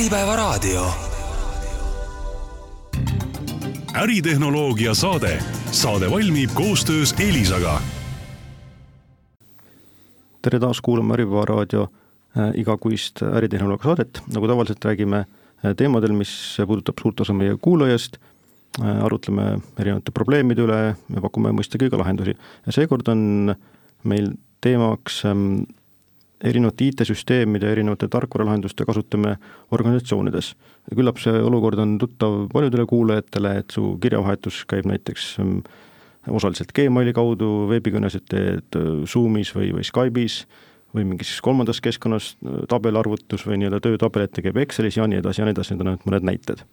Äripäevaraadio. äritehnoloogia saade. saade valmib koostöös Elisaga. tere taas kuulama Äripäeva raadio äh, igakuist äritehnoloogia saadet, nagu tavaliselt räägime äh, teemadel, mis puudutab suurt osa meie kuulajast äh,, arutleme erinevate probleemide üle ja pakume mõistagi ka lahendusi. ja seekord on meil teemaks ähm, erinevate IT-süsteemide, erinevate tarkvaralahenduste kasutamine organisatsioonides. küllap see olukord on tuttav paljudele kuulajatele, et su kirjavahetus käib näiteks ähm, osaliselt Gmaili kaudu, veebikõnesid teed äh, Zoomis või, või Skype'is või mingis kolmandas keskkonnas, äh, tabelarvutus või nii-öelda töötabelit teeb Excelis ja nii edasi ja nii edasi, need on ainult mõned näited.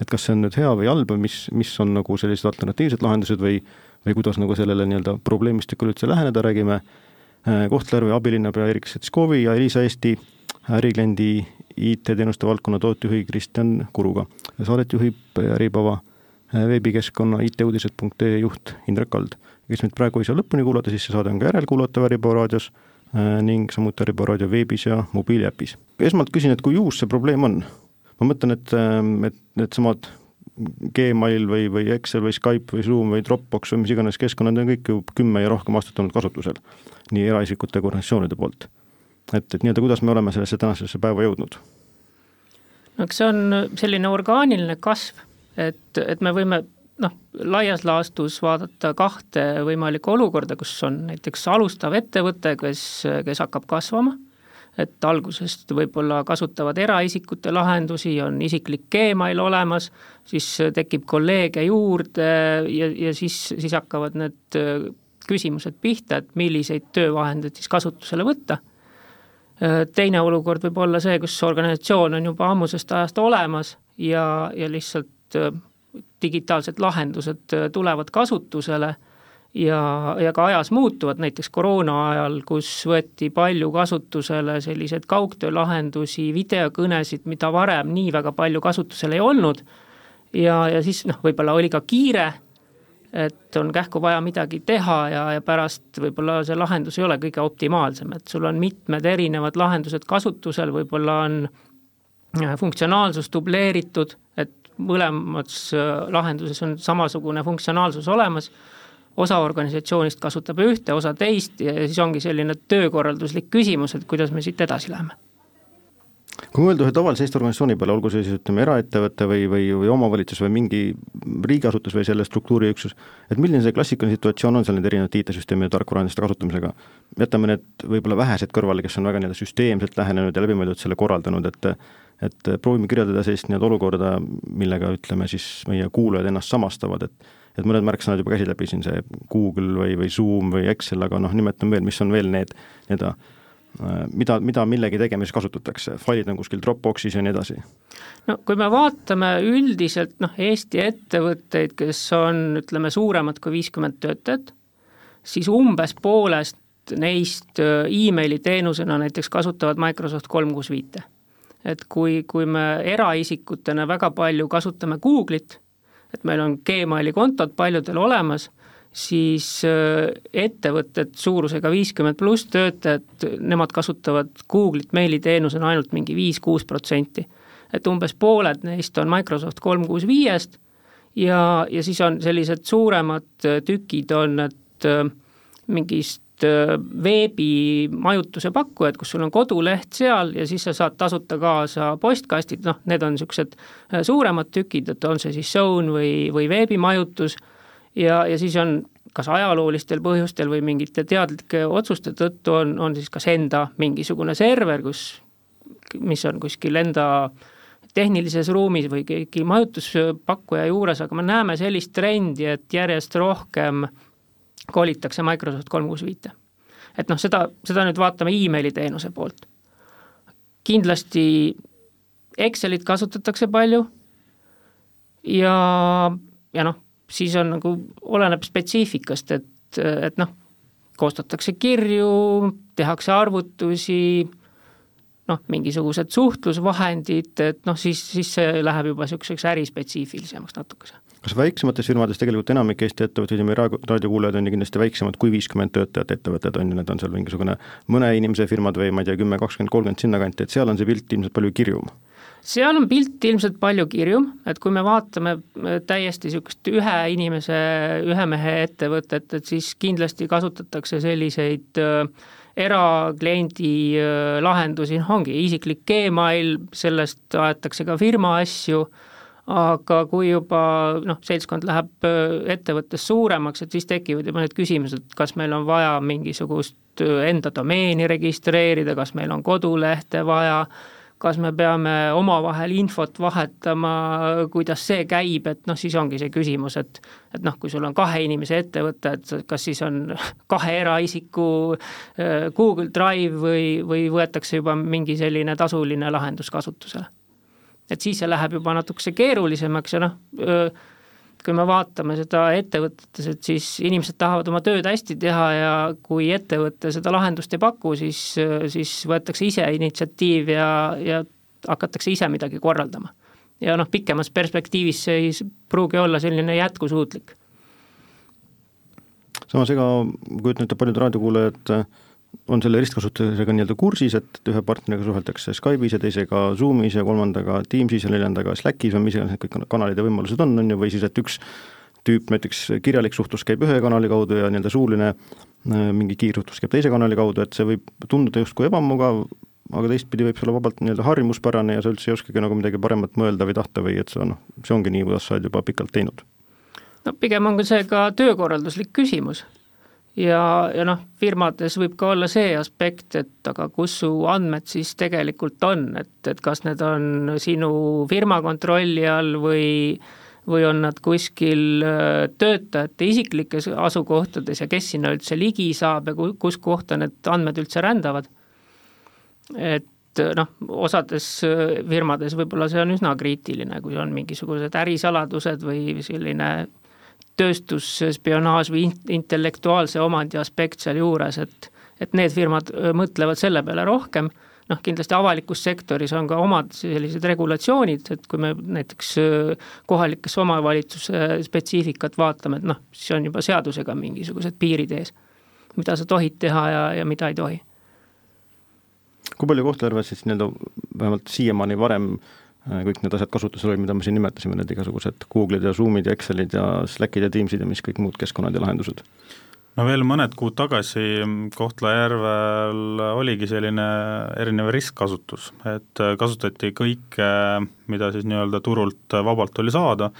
et kas see on nüüd hea või halb või mis, mis on nagu sellised alternatiivsed lahendused või, või kuidas nagu sellele nii-öelda probleemistikule üldse läheneda, räägime Kohtla-Järve abilinnapea Erik Setskovi ja Elisa Eesti ärikliendi IT-teenuste valdkonna tootejuhi Kristjan Kuruga. saadet juhib Äripäeva äh, veebikeskkonna ituudised.ee juht Indrek Kald. kes nüüd praegu ei saa lõpuni kuulata, siis see saade on ka järelkuulatav Äripäeva raadios äh, ning samuti Äripäeva raadio veebis ja mobiiliäpis. esmalt küsin, et kui uus see probleem on? ma mõtlen, et, et needsamad Gmail või, või Excel või Skype või Zoom või Dropbox või mis iganes keskkonnad on kõik ju kümme ja rohkem aastat olnud kasutusel, nii eraisikute kui organisatsioonide poolt. et, et nii-öelda, kuidas me oleme sellesse tänasesse päeva jõudnud? no eks see on selline orgaaniline kasv, et, et me võime noh, laias laastus vaadata kahte võimalikku olukorda, kus on näiteks alustav ettevõte, kes, kes hakkab kasvama et algusest võib-olla kasutavad eraisikute lahendusi, on isiklik Gmail olemas, siis tekib kolleege juurde ja, ja siis, siis hakkavad need küsimused pihta, et milliseid töövahendeid siis kasutusele võtta. Teine olukord võib olla see, kus organisatsioon on juba ammusest ajast olemas ja, ja lihtsalt digitaalsed lahendused tulevad kasutusele ja, ja ka ajas muutuvad, näiteks koroona ajal, kus võeti palju kasutusele selliseid kaugtöölahendusi, videokõnesid, mida varem nii väga palju kasutusel ei olnud, ja, ja siis noh, võib-olla oli ka kiire, et on kähku vaja midagi teha ja, ja pärast võib-olla see lahendus ei ole kõige optimaalsem, et sul on mitmed erinevad lahendused kasutusel, võib-olla on äh, funktsionaalsus dubleeritud, et mõlemas äh, lahenduses on samasugune funktsionaalsus olemas osa organisatsioonist kasutab ühte, osa teist ja siis ongi selline töökorralduslik küsimus, et kuidas me siit edasi läheme kui mõelda ühe tavalise Eesti organisatsiooni peale, olgu see siis ütleme eraettevõte või, või, või omavalitsus või mingi riigiasutus või selle struktuuriüksus, et milline see klassikaline situatsioon on seal nende erinevate IT-süsteemide tarkvaraandeste kasutamisega? jätame need võib-olla vähesed kõrvale, kes on väga nii-öelda süsteemselt lähenenud ja läbimõeldud selle korraldanud, et et proovime kirjeldada sellist nii-öelda olukorda, millega ütleme siis meie kuulajad ennast samastavad, et et mõned märksõnad juba käisid läbi siin, see Google või, või Zoom või Excel, aga noh, nimetame veel, mis on veel need nii-öelda äh, mida, mida millegi tegemiseks kasutatakse, failid on kuskil Dropboxis ja nii edasi? no kui me vaatame üldiselt noh, Eesti ettevõtteid, kes on ütleme, suuremad kui viiskümmend töötajat, siis umbes poolest neist äh, emaili teenusena näiteks kasutavad Microsoft kolm kuus viite. et kui, kui me eraisikutena väga palju kasutame Google'it, et meil on Gmaili kontod paljudel olemas, siis äh, ettevõtted suurusega viiskümmend pluss töötajat, nemad kasutavad Google'it meiliteenusena ainult mingi viis-kuus protsenti. et umbes pooled neist on Microsoft kolm kuus viiest ja, ja siis on sellised suuremad äh, tükid on, et äh, mingist veebimajutuse pakkujad, kus sul on koduleht seal ja siis sa saad tasuta kaasa postkastid, noh, need on niisugused suuremad tükid, et on see siis Zone või, või veebimajutus ja, ja siis on kas ajaloolistel põhjustel või mingite teadlike otsuste tõttu on, on siis kas enda mingisugune server, kus, mis on kuskil enda tehnilises ruumis või keegi majutuspakkuja juures, aga me näeme sellist trendi, et järjest rohkem kolitakse Microsoft kolm kuus viite. et noh, seda, seda nüüd vaatame emaili teenuse poolt. kindlasti Excelit kasutatakse palju ja, ja noh, siis on nagu, oleneb spetsiifikast, et, et noh, koostatakse kirju, tehakse arvutusi, noh, mingisugused suhtlusvahendid, et noh, siis, siis see läheb juba niisuguseks ärispetsiifilisemaks natukese kas väiksemates firmades tegelikult enamik Eesti ettevõtteid ja meie raadiokuulajad on ju kindlasti väiksemad kui viiskümmend töötajat ettevõtted on ju, need on seal mingisugune mõne inimese firmad või ma ei tea, kümme, kakskümmend, kolmkümmend sinnakanti, et seal on see pilt ilmselt palju kirjum. Seal on pilt ilmselt palju kirjum, et kui me vaatame äh, täiesti niisugust ühe inimese, ühe mehe ettevõtet, et siis kindlasti kasutatakse selliseid äh, erakliendi äh, lahendusi, noh ongi isiklik Gmail, sellest aetakse ka firma asju, aga kui juba noh, seltskond läheb ettevõttes suuremaks, et siis tekivad juba need küsimused, kas meil on vaja mingisugust enda domeeni registreerida, kas meil on kodulehte vaja kas me peame omavahel infot vahetama, kuidas see käib, et noh, siis ongi see küsimus, et et noh, kui sul on kahe inimese ettevõte, et kas siis on kahe eraisiku Google Drive või, või võetakse juba mingi selline tasuline lahendus kasutusele. Et siis see läheb juba natukese keerulisemaks ja noh, kui me vaatame seda ettevõtetes, et siis inimesed tahavad oma tööd hästi teha ja kui ettevõte seda lahendust ei paku, siis, siis võetakse ise initsiatiiv ja, ja hakatakse ise midagi korraldama. ja noh, pikemas perspektiivis see ei pruugi olla selline jätkusuutlik. samas ega kujutan ette, paljud raadiokuulajad on selle ristkasutusega nii-öelda kursis, et ühe partneriga suheldakse Skype'is ja teisega Zoom'is ja kolmandaga Teams'is ja neljandaga Slack'is või mis iganes need kõik kanalid ja võimalused on, on ju, või siis, et üks tüüp, näiteks kirjalik suhtlus käib ühe kanali kaudu ja nii-öelda suuline äh, mingi kiirsuhtlus käib teise kanali kaudu, et see võib tunduda justkui ebamugav, aga teistpidi võib see olla vabalt nii-öelda harjumuspärane ja sa üldse ei oskagi nagu midagi paremat mõelda või tahta või et sa noh, see ongi nii, kuidas sa oled juba pikalt teinud. no pigem on see ka töökorralduslik küsimus ja, ja noh, firmades võib ka olla see aspekt, et aga kus su andmed siis tegelikult on, et, et kas need on sinu firma kontrolli all või või on nad kuskil äh, töötajate isiklikes asukohtades ja kes sinna üldse ligi saab ja kus kohta need andmed üldse rändavad. et noh, osades äh, firmades võib-olla see on üsna kriitiline, kui on mingisugused ärisaladused või selline tööstusspionaaž või intellektuaalse omandi aspekt sealjuures, et et need firmad mõtlevad selle peale rohkem, noh kindlasti avalikus sektoris on ka omad sellised regulatsioonid, et kui me näiteks kohalikesse omavalitsuse spetsiifikat vaatame, et noh, siis on juba seadusega mingisugused piirid ees, mida sa tohid teha ja, ja mida ei tohi. kui palju Kohtla-Järves siis nii-öelda vähemalt siiamaani varem äh, Äh, kõik need asjad kasutusel olid, mida me siin nimetasime, need igasugused Google'id ja Zoom'id ja Excelid ja Slackid ja Teamsid ja mis kõik muud keskkonnad ja lahendused? no veel mõned kuud tagasi Kohtla-Järvel oligi selline erinev ristkasutus, et äh, kasutati kõike, mida siis nii-öelda turult vabalt oli saada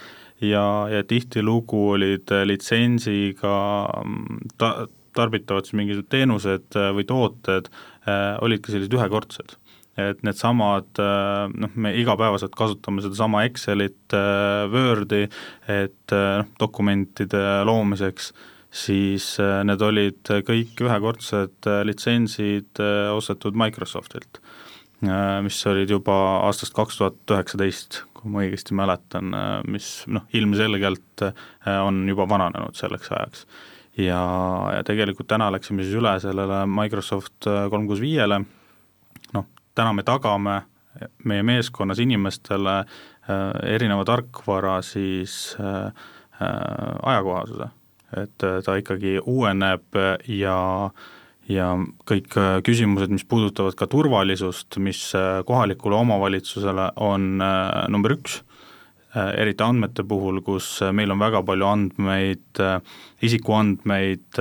ja, ja tihtilugu olid litsentsiga mm, ta-, tarbitavad siis mingisugused teenused või tooted äh, olidki sellised ühekordsed et needsamad äh, noh, me igapäevaselt kasutame sedasama Excelit, äh, Wordi, et äh, noh, dokumentide loomiseks, siis need olid kõik ühekordsed litsentsid ostetud Microsoftilt, mis olid juba aastast kaks tuhat üheksateist, kui ma õigesti mäletan, mis noh, ilmselgelt on juba vananenud selleks ajaks. ja, ja tegelikult täna läksime siis üle sellele Microsoft kolm kuus viiele, täna me tagame meie meeskonnas inimestele äh, erineva tarkvara siis äh, äh, ajakohasuse, et ta ikkagi uueneb ja ja kõik küsimused, mis puudutavad ka turvalisust, mis kohalikule omavalitsusele on number üks, eriti andmete puhul, kus meil on väga palju andmeid, isikuandmeid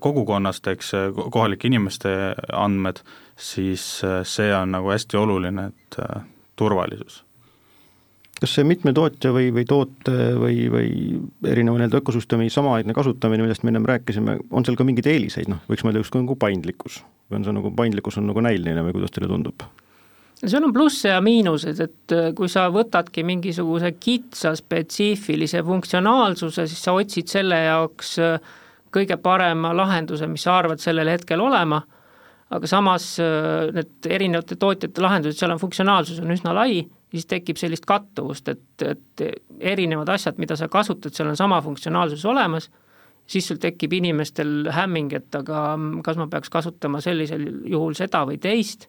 kogukonnast, eks, kohalike inimeste andmed siis äh, see on nagu hästi oluline, et äh, turvalisus. kas see mitme tootja või, või toote või, või erineva nii-öelda ökosüsteemi samaaegne kasutamine, millest me ennem rääkisime, on seal ka mingeid eeliseid, noh, võiks mõelda justkui nagu paindlikkus või on see nagu, paindlikkus on nagu näiline või kuidas teile tundub? seal on plusse ja miinused, et äh, kui sa võtadki mingisuguse kitsa spetsiifilise funktsionaalsuse, siis sa otsid selle jaoks kõige parema lahenduse, mis sa arvad sellel hetkel olema aga samas äh, need erinevate tootjate lahendused, seal on funktsionaalsus on üsna lai, siis tekib sellist kattuvust, et, et erinevad asjad, mida sa kasutad, seal on sama funktsionaalsus olemas, siis sul tekib inimestel hämming, et aga kas ma peaks kasutama sellisel juhul seda või teist,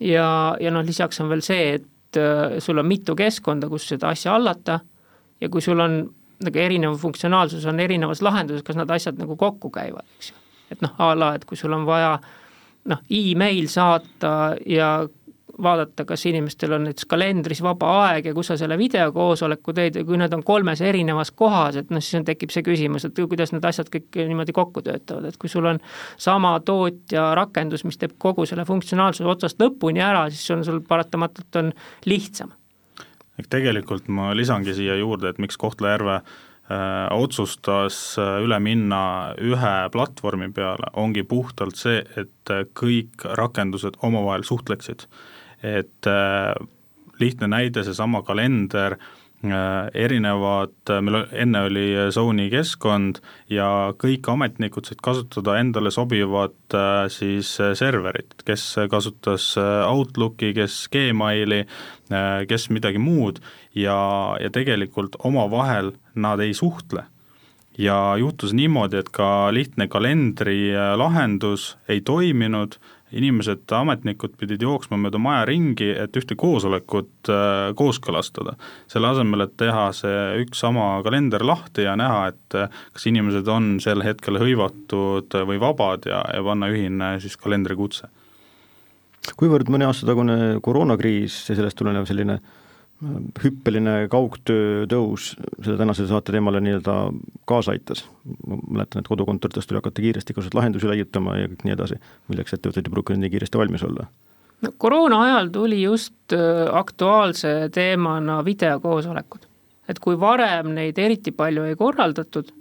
ja, ja noh, lisaks on veel see, et äh, sul on mitu keskkonda, kus seda asja hallata ja kui sul on nagu erinev funktsionaalsus on erinevas lahenduses, kas need asjad nagu kokku käivad, eks ju. et noh, a la, et kui sul on vaja noh, email saata ja vaadata, kas inimestel on näiteks kalendris vaba aeg ja kus sa selle videokoosoleku teed ja kui need on kolmes erinevas kohas, et noh, siis on, tekib see küsimus, et kuidas need asjad kõik niimoodi kokku töötavad, et kui sul on sama tootja rakendus, mis teeb kogu selle funktsionaalsuse otsast lõpuni ära, siis on sul paratamatult on lihtsam. Tegelikult ma lisangi siia juurde, et miks Kohtla-Järve äh, otsustas äh, üle minna ühe platvormi peale, ongi puhtalt see, et äh, kõik rakendused omavahel suhtleksid. et lihtne näide, seesama kalender erinevad, äh, meil enne oli Sony keskkond ja kõik ametnikud said kasutada endale sobivat äh, siis serverit, kes kasutas Outlooki, kes Gmaili, kes midagi muud. Ja, ja tegelikult omavahel nad ei suhtle. Ja juhtus niimoodi, et ka lihtne kalendri lahendus ei toiminud inimesed, ametnikud pidid jooksma mööda maja ringi, et ühte koosolekut äh, kooskõlastada. selle asemel, et teha see üks sama kalender lahti ja näha, et äh, kas inimesed on sel hetkel hõivatud või vabad ja, ja panna ühine siis kalendrikutse. kuivõrd mõne aasta tagune koroonakriis ja sellest tulenev selline äh, hüppeline kaugtöö tõus selle tänase saate teemale nii-öelda kaasa aitas. ma mäletan, et kodukontorites tuli hakata kiiresti igasuguseid lahendusi leiutama ja kõik nii edasi, milleks ettevõtted ei pruukinud nii kiiresti valmis olla. no koroona ajal tuli just äh, aktuaalse teemana videokoosolekud. et kui varem neid eriti palju ei korraldatud,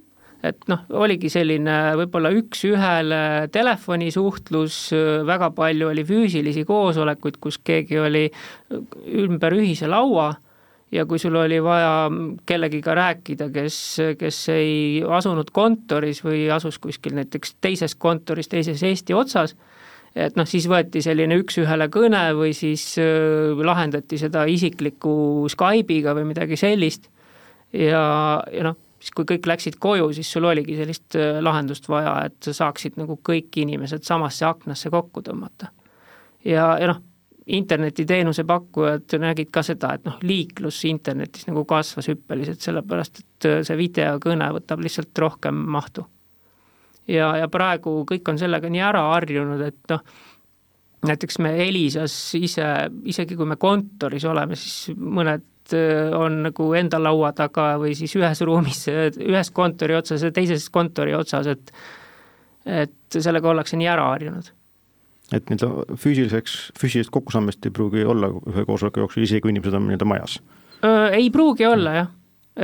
et noh, oligi selline võib-olla üks-ühele telefonisuhtlus, väga palju oli füüsilisi koosolekuid, kus keegi oli ümber ühise laua ja kui sul oli vaja kellegiga rääkida, kes, kes ei asunud kontoris või asus kuskil näiteks teises kontoris, teises Eesti otsas, et noh, siis võeti selline üks-ühele kõne või siis äh, lahendati seda isikliku Skype'iga või midagi sellist. Ja, ja noh, siis kui kõik läksid koju, siis sul oligi sellist äh, lahendust vaja, et sa saaksid nagu kõik inimesed samasse aknasse kokku tõmmata. ja, ja noh, internetiteenuse pakkujad nägid ka seda, et noh, liiklus internetis nagu kasvas hüppeliselt, sellepärast et äh, see videokõne võtab lihtsalt rohkem mahtu. ja, ja praegu kõik on sellega nii ära harjunud, et noh, näiteks me Elisas ise, isegi kui me kontoris oleme, siis mõned Äh, on nagu enda laua taga või siis ühes ruumis, ühes kontori otsas ja teises kontori otsas, et et sellega ollakse nii ära harjunud. et nii-öelda füüsiliseks, füüsilist kokkusaamist ei pruugi olla ühe koosoleku jooksul, isegi kui inimesed on nii-öelda majas? ei pruugi olla jah,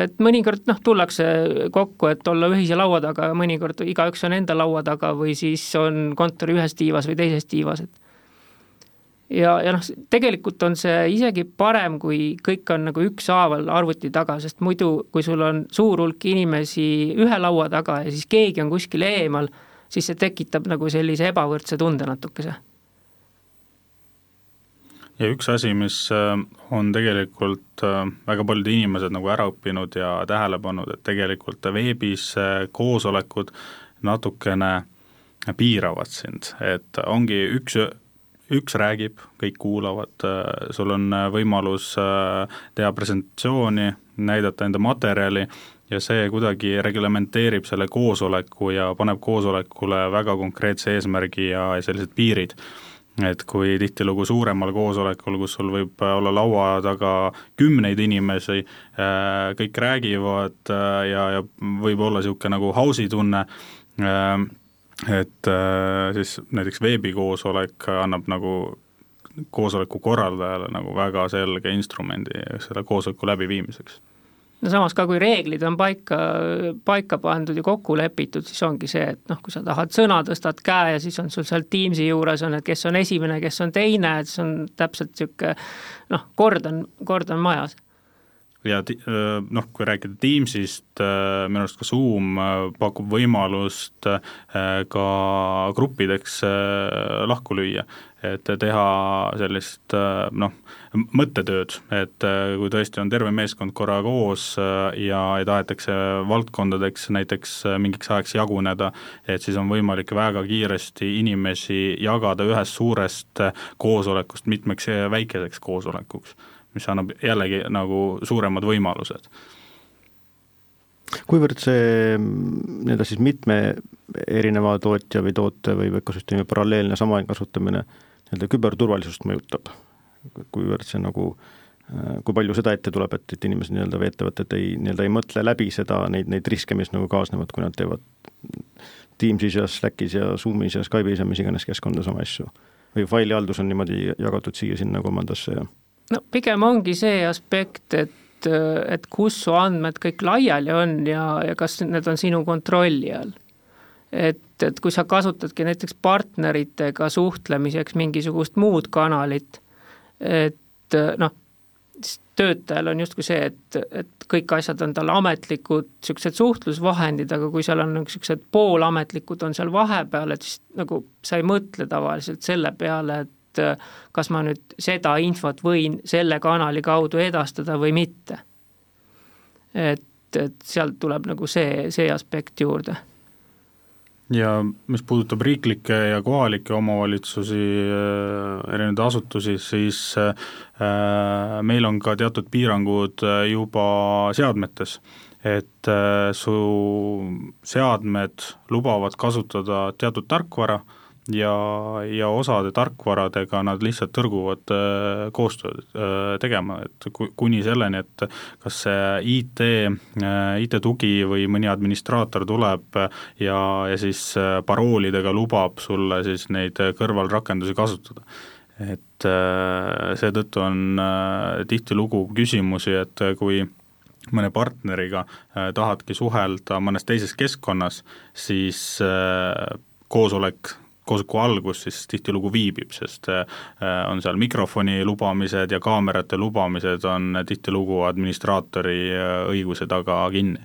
et mõnikord noh, tullakse kokku, et olla ühise laua taga ja mõnikord igaüks on enda laua taga või siis on kontori ühes tiivas või teises tiivas, et ja, ja noh, tegelikult on see isegi parem, kui kõik on nagu ükshaaval arvuti taga, sest muidu, kui sul on suur hulk inimesi ühe laua taga ja siis keegi on kuskil eemal, siis see tekitab nagu sellise ebavõrdse tunde natukese. ja üks asi, mis äh, on tegelikult äh, väga paljud inimesed nagu ära õppinud ja tähele pannud, et tegelikult veebis äh, koosolekud natukene piiravad sind, et ongi üks üks räägib, kõik kuulavad, äh, sul on äh, võimalus äh, teha presentatsiooni, näidata enda materjali ja see kuidagi reglementeerib selle koosoleku ja paneb koosolekule väga konkreetse eesmärgi ja sellised piirid. Et kui tihtilugu suuremal koosolekul, kus sul võib olla laua taga kümneid inimesi, kõik räägivad ja, ja võib olla niisugune nagu house'i tunne, et äh, siis näiteks veebikoosolek annab nagu koosoleku korraldajale nagu väga selge instrumendi selle koosoleku läbiviimiseks. No samas ka, kui reeglid on paika, paika pandud ja kokku lepitud, siis ongi see, et noh, kui sa tahad sõna, tõstad käe ja siis on sul seal Teamsi juures on, et kes on esimene, kes on teine, et see on täpselt niisugune noh, kord on, kord on majas ja noh, kui rääkida Teamsist, minu arust ka Zoom pakub võimalust ka gruppideks lahku lüüa, et teha sellist noh, mõttetööd, et kui tõesti on terve meeskond korra koos ja, ja tahetakse valdkondadeks näiteks mingiks ajaks jaguneda, et siis on võimalik väga kiiresti inimesi jagada ühest suurest koosolekust mitmeks väikeseks koosolekuks mis annab jällegi nagu suuremad võimalused. kuivõrd see nii-öelda siis mitme erineva tootja või toote või ökosüsteemi paralleelne samaaegne kasutamine nii-öelda küberturvalisust mõjutab? Kuivõrd see nagu kui palju seda ette tuleb, et, et inimesed nii-öelda või ettevõtted ei, nii-öelda ei mõtle läbi seda, neid, neid riske, mis nagu kaasnevad, kui nad teevad Teamsis ja Slackis ja Zoomis ja Skype'is ja mis iganes keskkondades oma asju. või failihaldus on niimoodi jagatud siia-sinna kolmandasse ja no pigem ongi see aspekt, et, et kus su andmed kõik laiali on ja, ja kas need on sinu kontrolli all. et, et kui sa kasutadki näiteks partneritega suhtlemiseks mingisugust muud kanalit, et noh, siis töötajal on justkui see, et, et kõik asjad on tal ametlikud, niisugused suhtlusvahendid, aga kui seal on niisugused poolametlikud on seal vahepeal, et siis nagu sa ei mõtle tavaliselt selle peale, et äh, kas ma nüüd seda infot võin selle kanali kaudu edastada või mitte. et, et sealt tuleb nagu see, see aspekt juurde ja mis puudutab riiklikke ja kohalikke omavalitsusi, äh, erinevaid asutusi, siis äh, meil on ka teatud piirangud juba seadmetes. et su seadmed lubavad kasutada teatud tarkvara ja, ja osade tarkvaradega nad lihtsalt tõrguvad äh, koostööd äh, tegema, et kuni selleni, et kas see IT, äh, IT-tugi või mõni administraator tuleb ja, ja siis paroolidega lubab sulle siis neid kõrvalrakendusi kasutada. Et seetõttu on tihtilugu küsimusi, et kui mõne partneriga tahadki suhelda mõnes teises keskkonnas, siis koosolek koosoleku algus siis tihtilugu viibib, sest äh, on seal mikrofoni lubamised ja kaamerate lubamised on tihtilugu administraatori äh, õiguse taga kinni.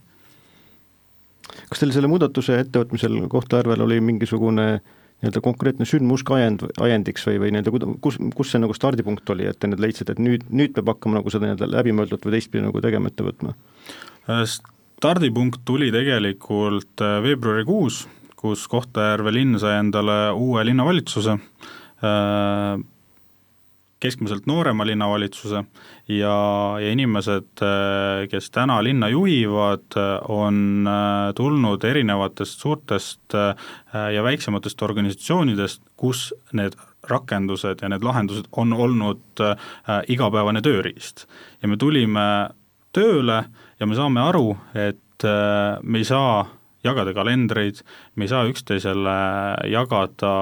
kas teil selle muudatuse ettevõtmisel Kohtla-Järvel oli mingisugune nii-öelda konkreetne sündmus ka ajend, ajendiks või, või nii-öelda kus, kus see nagu stardipunkt oli, et te nüüd leidsite, et nüüd, nüüd peab hakkama nagu seda nii-öelda läbimõeldult või teistpidi nagu tegema ette võtma? Äh, stardipunkt tuli tegelikult veebruarikuus kus Kohtla-Järve linn sai endale uue linnavalitsuse, äh, keskmiselt noorema linnavalitsuse ja, ja inimesed, äh, kes täna linna juhivad, on äh, tulnud erinevatest suurtest ja väiksematest organisatsioonidest, kus need rakendused ja need lahendused on olnud igapäevane tööriist. ja me tulime tööle ja me saame aru, et me ei saa jagada kalendreid, me ei saa üksteisele jagada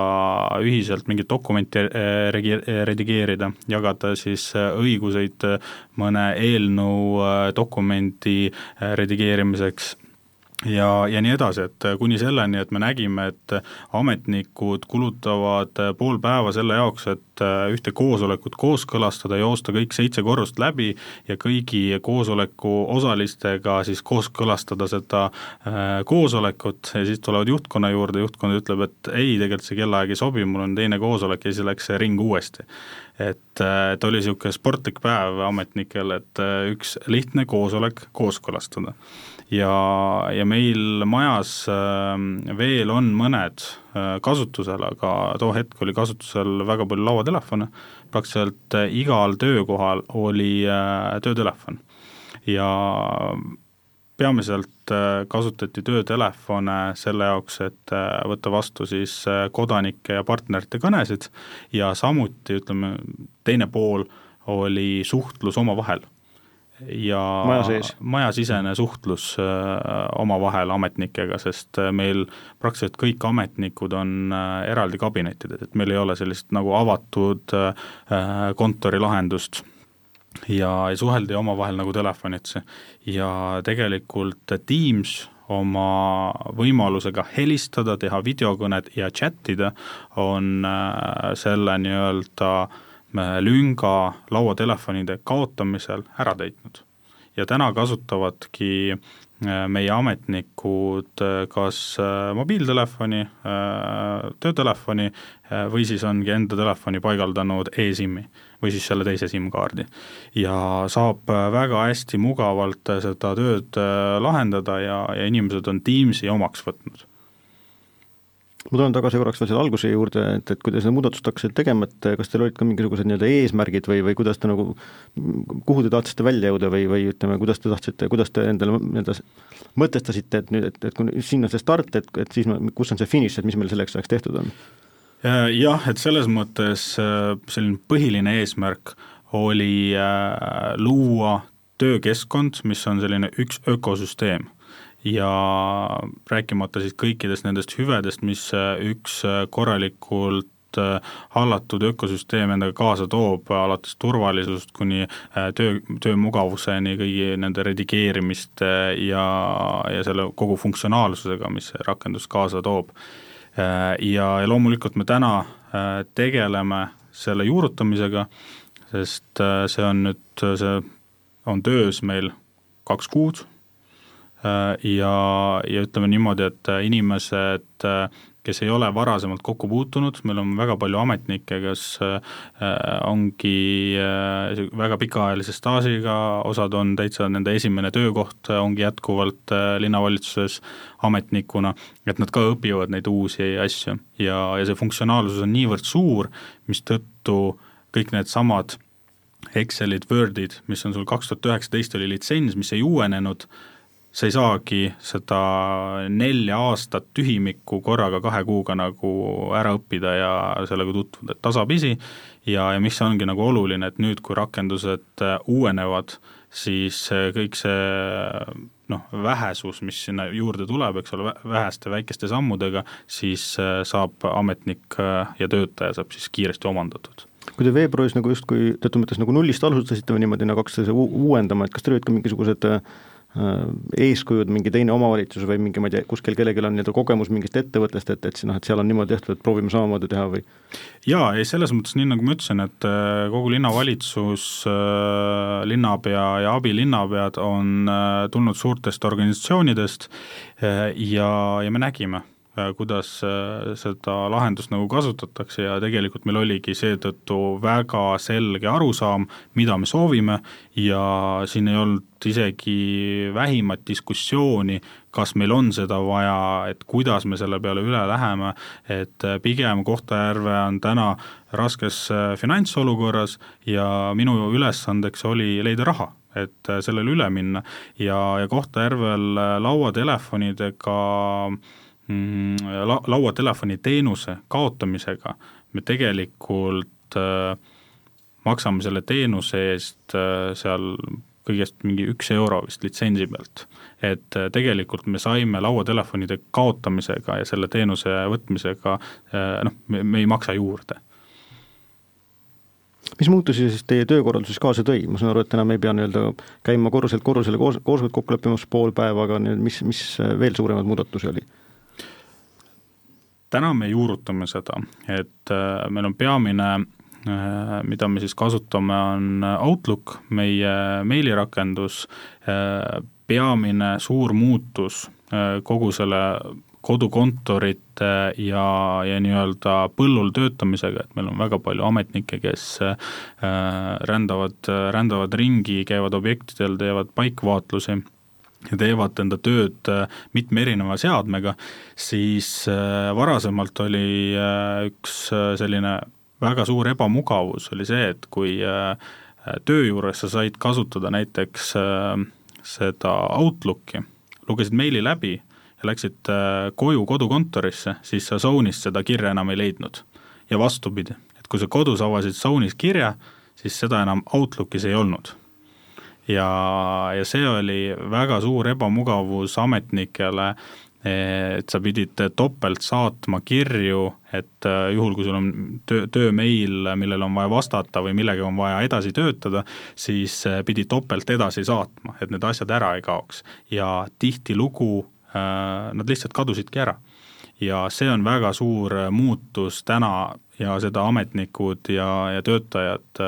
ühiselt mingit dokumenti eh, regi-, redigeerida, jagada siis eh, õiguseid mõne eelnõu eh, dokumendi redigeerimiseks ja, ja nii edasi, et kuni selleni, et me nägime, et ametnikud kulutavad pool päeva selle jaoks, et ühte koosolekut kooskõlastada, joosta kõik seitse korrust läbi ja kõigi koosoleku osalistega siis kooskõlastada seda äh, koosolekut ja siis tulevad juhtkonna juurde, juhtkond ütleb, et ei, tegelikult see kellaaeg ei sobi, mul on teine koosolek ja siis läks see ring uuesti. Et, et oli niisugune sportlik päev ametnikel, et äh, üks lihtne koosolek kooskõlastada ja, ja meil majas ähm, veel on mõned äh, kasutusel, aga too hetk oli kasutusel väga palju lauatelefone, praktiliselt äh, igal töökohal oli äh, töötelefon. Ja peamiselt kasutati töötelefone selle jaoks, et võtta vastu siis kodanike ja partnerite kõnesid ja samuti ütleme, teine pool oli suhtlus omavahel ja maja majasisene suhtlus äh, omavahel ametnikega, sest äh, meil praktiliselt kõik ametnikud on äh, eraldi kabinettides, et meil ei ole sellist nagu avatud kontorilahendust. Ja ei suheldi omavahel nagu telefonitsi. Ja tegelikult Teams oma võimalusega helistada, teha videokõned ja chat ida on selle nii-öelda äh, lünga lauatelefonide kaotamisel ära täitnud. ja täna kasutavadki äh, meie ametnikud äh, kas äh, mobiiltelefoni, töötelefoni või siis ongi enda telefoni paigaldanud e-SIM-i või siis selle teise SIM-kaardi. ja saab väga hästi mugavalt seda tööd lahendada ja, ja inimesed on Teamsi omaks võtnud ma tulen tagasi korraks veel selle alguse juurde, et, et kui te seda muudatust hakkasite tegema, et kas teil olid ka mingisugused nii-öelda eesmärgid või, või kuidas te nagu, kuhu te tahtsite välja jõuda või, või ütleme, kuidas te tahtsite, kuidas te endale nii-öelda mõtestasite, et nüüd, et, et kui siin on see start, et, et siis me, kus on see finiš, et mis meil selleks ajaks tehtud on? jah, et selles mõttes selline põhiline eesmärk oli luua töökeskkond, mis on selline üks ökosüsteem ja rääkimata siis kõikidest nendest hüvedest, mis üks korralikult Äh, hallatud ökosüsteem endaga kaasa toob, alates turvalisusest kuni äh, töö, töömugavuseni, kõigi nende redigeerimiste ja, ja selle kogu funktsionaalsusega, mis see rakendus kaasa toob. Äh, ja, ja loomulikult me täna tegeleme selle juurutamisega, sest see on nüüd, see on töös meil kaks kuud ja, ja ütleme niimoodi, et inimesed kes ei ole varasemalt kokku puutunud, meil on väga palju ametnikke, kes äh, ongi äh, väga pikaajalise staažiga, osad on täitsa nende esimene töökoht, ongi jätkuvalt äh, linnavalitsuses ametnikuna, et nad ka õpivad neid uusi asju. Ja, ja see funktsionaalsus on niivõrd suur, mistõttu kõik needsamad Excelid, Wordid, mis on sul kaks tuhat üheksateist oli litsents, mis ei uuenenud, sa ei saagi seda nelja aastat tühimikku korraga kahe kuuga nagu ära õppida ja sellega tutvuda, et tasapisi. Ja, ja mis ongi nagu oluline, et nüüd, kui rakendused äh, uuenevad, siis kõik see noh, vähesus, mis sinna juurde tuleb, eks ole, väheste väikeste sammudega, siis äh, saab ametnik äh, ja töötaja saab siis kiiresti omandatud. Kui te veebruaris nagu justkui teatud mõttes nagu nullist alustasite või niimoodi nagu hakkasite uuendama, et kas teil olid ka mingisugused äh, Äh, eeskujud, mingi teine omavalitsus või mingi, ma ei tea, kuskil kellelgi on nii-öelda kogemus mingist ettevõttest, et, et noh, et seal on niimoodi tehtud, et proovime samamoodi teha või? jaa, ei selles mõttes, nii nagu ma ütlesin, et äh, kogu linnavalitsus, äh, linnapea ja abilinnapead on tulnud suurtest organisatsioonidest ja, ja me nägime Äh, kuidas äh, seda lahendust nagu kasutatakse ja tegelikult meil oligi seetõttu väga selge arusaam, mida me soovime ja siin ei olnud isegi vähimat diskussiooni, kas meil on seda vaja, et kuidas me selle peale üle läheme, et äh, pigem Kohtla-Järve on täna raskes finantsolukorras ja minu ülesandeks oli leida raha et sellele üle minna. Ja, ja Kohtla-Järvel lauatelefonidega äh, la-, lauatelefoni teenuse kaotamisega me tegelikult äh, maksame selle teenuse eest äh, seal kõigest mingi üks euro vist litsentsi pealt. et äh, tegelikult me saime lauatelefonide kaotamisega ja selle teenuse võtmisega äh, noh, me, me ei maksa juurde mis muutusi siis teie töökorralduses kaasa tõi, ma saan aru, et enam ei pea nii-öelda käima korruselt korrusele koos, koosolekut kokku leppimas pool päeva, aga mis, mis veel suuremaid muudatusi oli? Täna me juurutame seda, et äh, meil on peamine äh, mida me siis kasutame, on Outlook, meie meilirakendus, äh, peamine suur muutus kogu selle kodukontorite ja, ja nii-öelda põllul töötamisega, et meil on väga palju ametnikke, kes rändavad, rändavad ringi, käivad objektidel, teevad paikvaatlusi ja teevad enda tööd äh, mitme erineva seadmega, siis äh, varasemalt oli äh, üks selline väga suur ebamugavus, oli see, et kui töö juures sa said kasutada näiteks seda Outlooki, lugesid meili läbi ja läksid koju kodukontorisse, siis sa Zone'ist seda kirja enam ei leidnud. ja vastupidi, et kui sa kodus avasid Zone'is kirja, siis seda enam Outlookis ei olnud ja, ja see oli väga suur ebamugavus ametnikele, et sa pidid topelt saatma kirju, et äh, juhul, kui sul on töö, töömeil, millele on vaja vastata või millega on vaja edasi töötada, siis äh, pidi topelt edasi saatma, et need asjad ära ei kaoks. ja tihtilugu nad lihtsalt kadusidki ära. ja see on väga suur muutus täna ja seda ametnikud ja, ja töötajad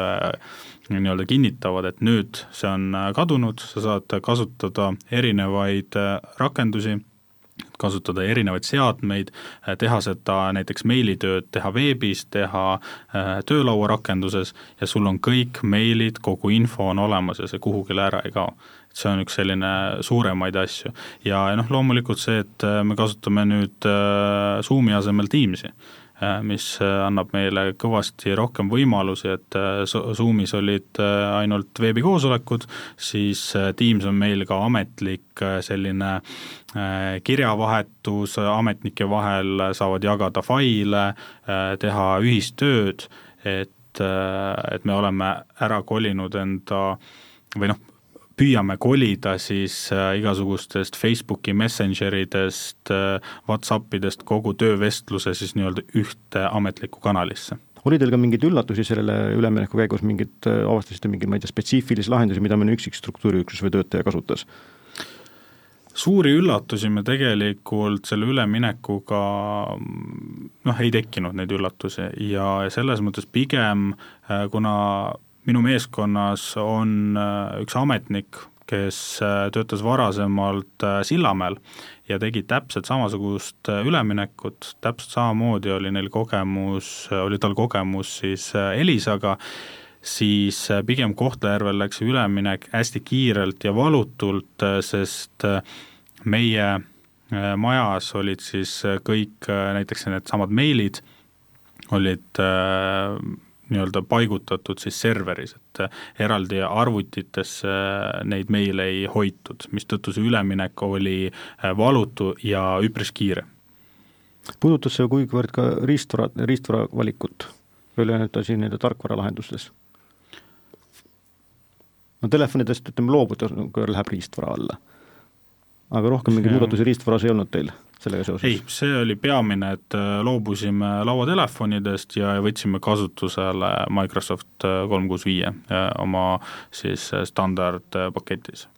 nii-öelda kinnitavad, et nüüd see on äh, kadunud, sa saad kasutada erinevaid äh, rakendusi, kasutada erinevaid seadmeid, äh, teha seda näiteks meilitööd, teha veebis, teha töölauarakenduses ja sul on kõik meilid, kogu info on olemas ja see kuhugile ära ei kao. see on üks selline suuremaid asju ja noh, loomulikult see, et me kasutame nüüd Zoomi asemel Teamsi mis annab meile kõvasti rohkem võimalusi, et Zoomis olid ainult veebikoosolekud, siis Teams on meil ka ametlik selline kirjavahetus ametnike vahel, saavad jagada faile, teha ühistööd, et, et me oleme ära kolinud enda või noh, püüame kolida siis äh, igasugustest Facebooki Messenger idest, äh, Whatsappidest kogu töövestluse siis nii-öelda ühte ametlikku kanalisse oli teil ka mingeid üllatusi sellele ülemineku käigus, mingid, äh, avastasite mingeid, ma ei tea, spetsiifilisi lahendusi, mida mõni üksik struktuuriüksus või töötaja kasutas? suuri üllatusi me tegelikult selle üleminekuga noh, ei tekkinud neid üllatusi ja selles mõttes pigem kuna minu meeskonnas on äh, üks ametnik, kes äh, töötas varasemalt äh, Sillamäel ja tegi täpselt samasugust üleminekut, täpselt samamoodi oli neil kogemus, oli tal kogemus siis Elisaga, siis pigem Kohtla-Järvel läks üleminek hästi kiirelt ja valutult, sest meie majas olid siis kõik näiteks needsamad meilid, olid nii-öelda paigutatud siis serveris, et äh, eraldi arvutitesse äh, neid meile ei hoitud, mistõttu see üleminek oli äh, valutu ja üpris kiire. puudutas see kuivõrd ka riistvara, riistvara valikut ainult asi nii-öelda tarkvaralahendustes? no telefonidest ütleme loobuda läheb riistvara alla. Aga rohkem mingeid muudatusi riistvaras ei olnud teil? sellega seoses? ei, see oli peamine, et äh, loobusime lauatelefonidest ja võtsime kasutusele Microsoft äh, kolm kuus viie äh, oma siis standardpaketis.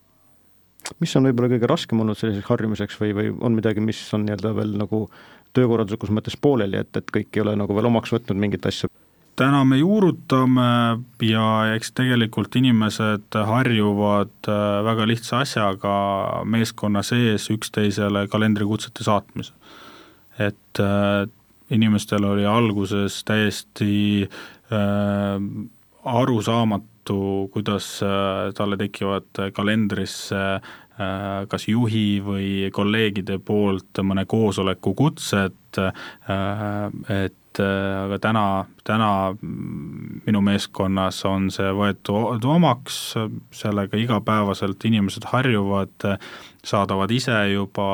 mis on võib-olla kõige raskem olnud selliseks harjumiseks või, või on midagi, mis on nii-öelda veel nagu töökorralduslikus mõttes pooleli, et, et kõik ei ole nagu veel omaks võtnud mingit asja? Täna me juurutame ja eks tegelikult inimesed harjuvad äh, väga lihtsa asjaga meeskonna sees üksteisele kalendrikutsete saatmise. et äh, inimestel oli alguses täiesti äh, arusaamatu, kuidas talle tekivad kalendrisse kas juhi või kolleegide poolt mõne koosoleku kutsed, et aga täna, täna minu meeskonnas on see võetud omaks, sellega igapäevaselt inimesed harjuvad, saadavad ise juba,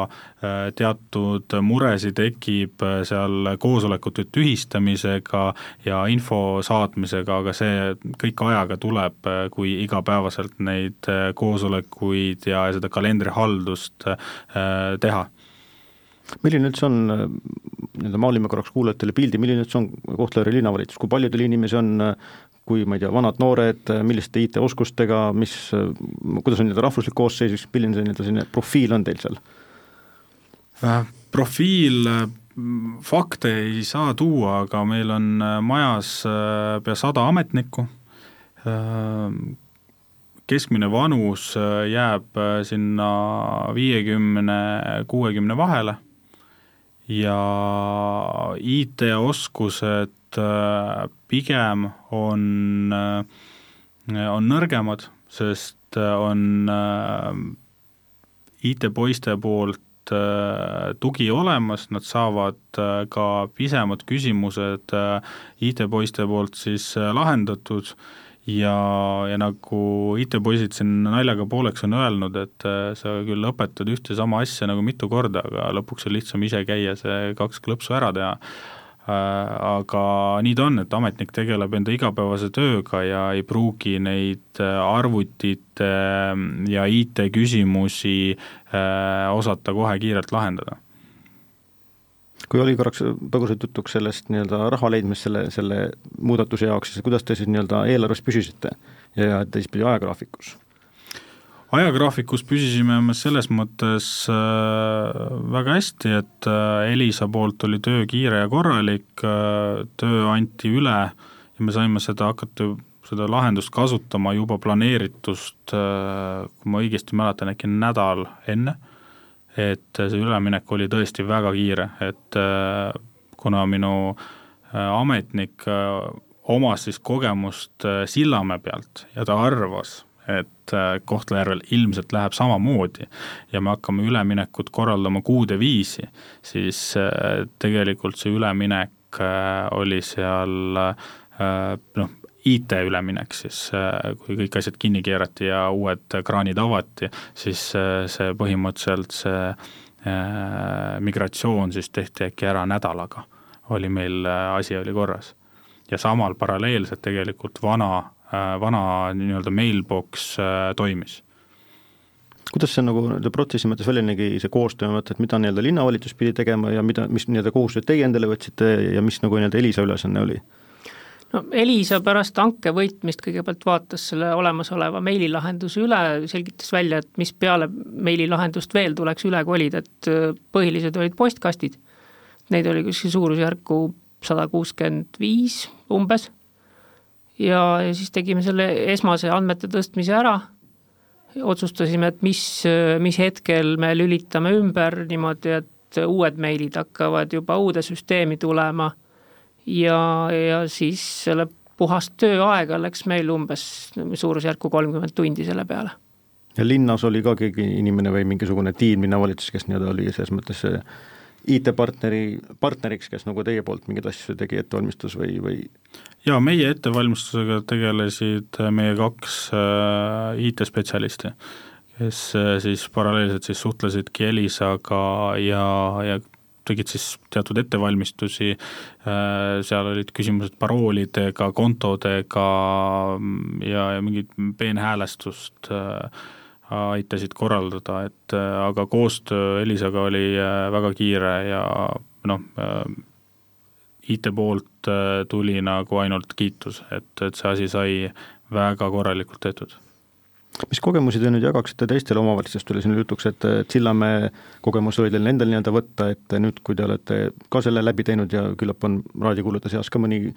äh, teatud muresid tekib seal koosolekute tühistamisega ja info saatmisega, aga see kõik ajaga tuleb, kui igapäevaselt neid koosolekuid ja seda kalendrihaldust äh, teha. Milline üldse on, nii-öelda maalime korraks kuulajatele pildi, milline üldse on Kohtla-Järve linnavalitsus, kui palju teil inimesi on, kui ma ei tea, vanad, noored, milliste IT-oskustega, mis, kuidas on nii-öelda rahvuslik koosseis, milline see nii-öelda selline profiil on teil seal? Äh, profiil, fakte ei saa tuua, aga meil on äh, majas äh, pea sada ametnikku, keskmine vanus jääb sinna viiekümne, kuuekümne vahele ja IT-oskused äh, pigem on, äh, on nõrgemad, sest äh, on IT-poiste poolt tugi olemas, nad saavad ka pisemad küsimused IT-poiste poolt siis lahendatud ja, ja nagu IT-poisid siin naljaga pooleks on öelnud, et äh, sa küll õpetad ühte sama asja nagu mitu korda, aga lõpuks on lihtsam ise käia see kaks klõpsu ära teha. Äh, aga nii ta on, et ametnik tegeleb enda igapäevase tööga ja ei pruugi neid äh, arvutite ja IT-küsimusi osata kohe kiirelt lahendada kui oli korraks põgusalt jutuks sellest nii-öelda raha leidmist selle, selle muudatuse jaoks, siis kuidas te siis nii-öelda eelarves püsisite ja teistpidi ajagraafikus? ajagraafikus püsisime me selles mõttes äh, väga hästi, et äh, Elisa poolt oli töö kiire ja korralik äh,, töö anti üle ja me saime seda hakata seda lahendust kasutama juba planeeritust kui ma õigesti mäletan, äkki nädal enne et see üleminek oli tõesti väga kiire, et äh, kuna minu äh, ametnik äh, omas siis kogemust Sillamäe pealt ja ta arvas, et Kohtla-Järvel ilmselt läheb samamoodi ja me hakkame üleminekut korraldama kuude viisi, siis tegelikult see üleminek oli seal noh, IT üleminek siis, kui kõik asjad kinni keerati ja uued kraanid avati, siis see põhimõtteliselt see migratsioon siis tehti äkki ära nädalaga, oli meil, asi oli korras. ja samal paralleelselt tegelikult vana, vana nii-öelda mailbox toimis kuidas see nagu nii-öelda protsessi mõttes välja nägi, see koostöö mõte, et mida nii-öelda linnavalitsus pidi tegema ja mida, mis nii-öelda kohustused teie endale võtsite ja mis nagu nii-öelda Elisa ülesanne oli? No Elisa pärast hanke võitmist kõigepealt vaatas selle olemasoleva meililahenduse üle, selgitas välja, et mis peale meililahendust veel tuleks üle kolida, et äh, põhilised olid postkastid. Neid oli kuskil suurusjärku sada kuuskümmend viis umbes. ja, ja siis tegime selle esmase andmete tõstmise ära otsustasime, et mis, mis hetkel me lülitame ümber niimoodi, et uued meilid hakkavad juba uude süsteemi tulema ja, ja siis selle puhast tööaega läks meil umbes suurusjärku kolmkümmend tundi selle peale. ja linnas oli ka keegi inimene või mingisugune tiim linnavalitsus, kes nii-öelda oli selles mõttes IT-partneri, partneriks, kes nagu teie poolt mingeid asju tegi, ettevalmistus või, või? jaa, meie ettevalmistusega tegelesid meie kaks äh, IT-spetsialisti, kes äh, siis paralleelselt siis suhtlesidki Elisaga ja, ja tegid siis teatud ettevalmistusi, äh, seal olid küsimused paroolidega, kontodega mm, ja, ja mingit peenhäälestust äh, aitasid korraldada, et äh, aga koostöö Elisaga oli väga kiire ja noh, IT poolt tuli nagu ainult kiitus, et, et see asi sai väga korralikult tehtud mis kogemusi te nüüd jagaksite teistele omavalitsustele, siin jutuks, et, et Sillamäe kogemus oli teil endal nii-öelda võtta, et nüüd, kui te olete ka selle läbi teinud ja küllap on raadiokuulajate seas ka mõni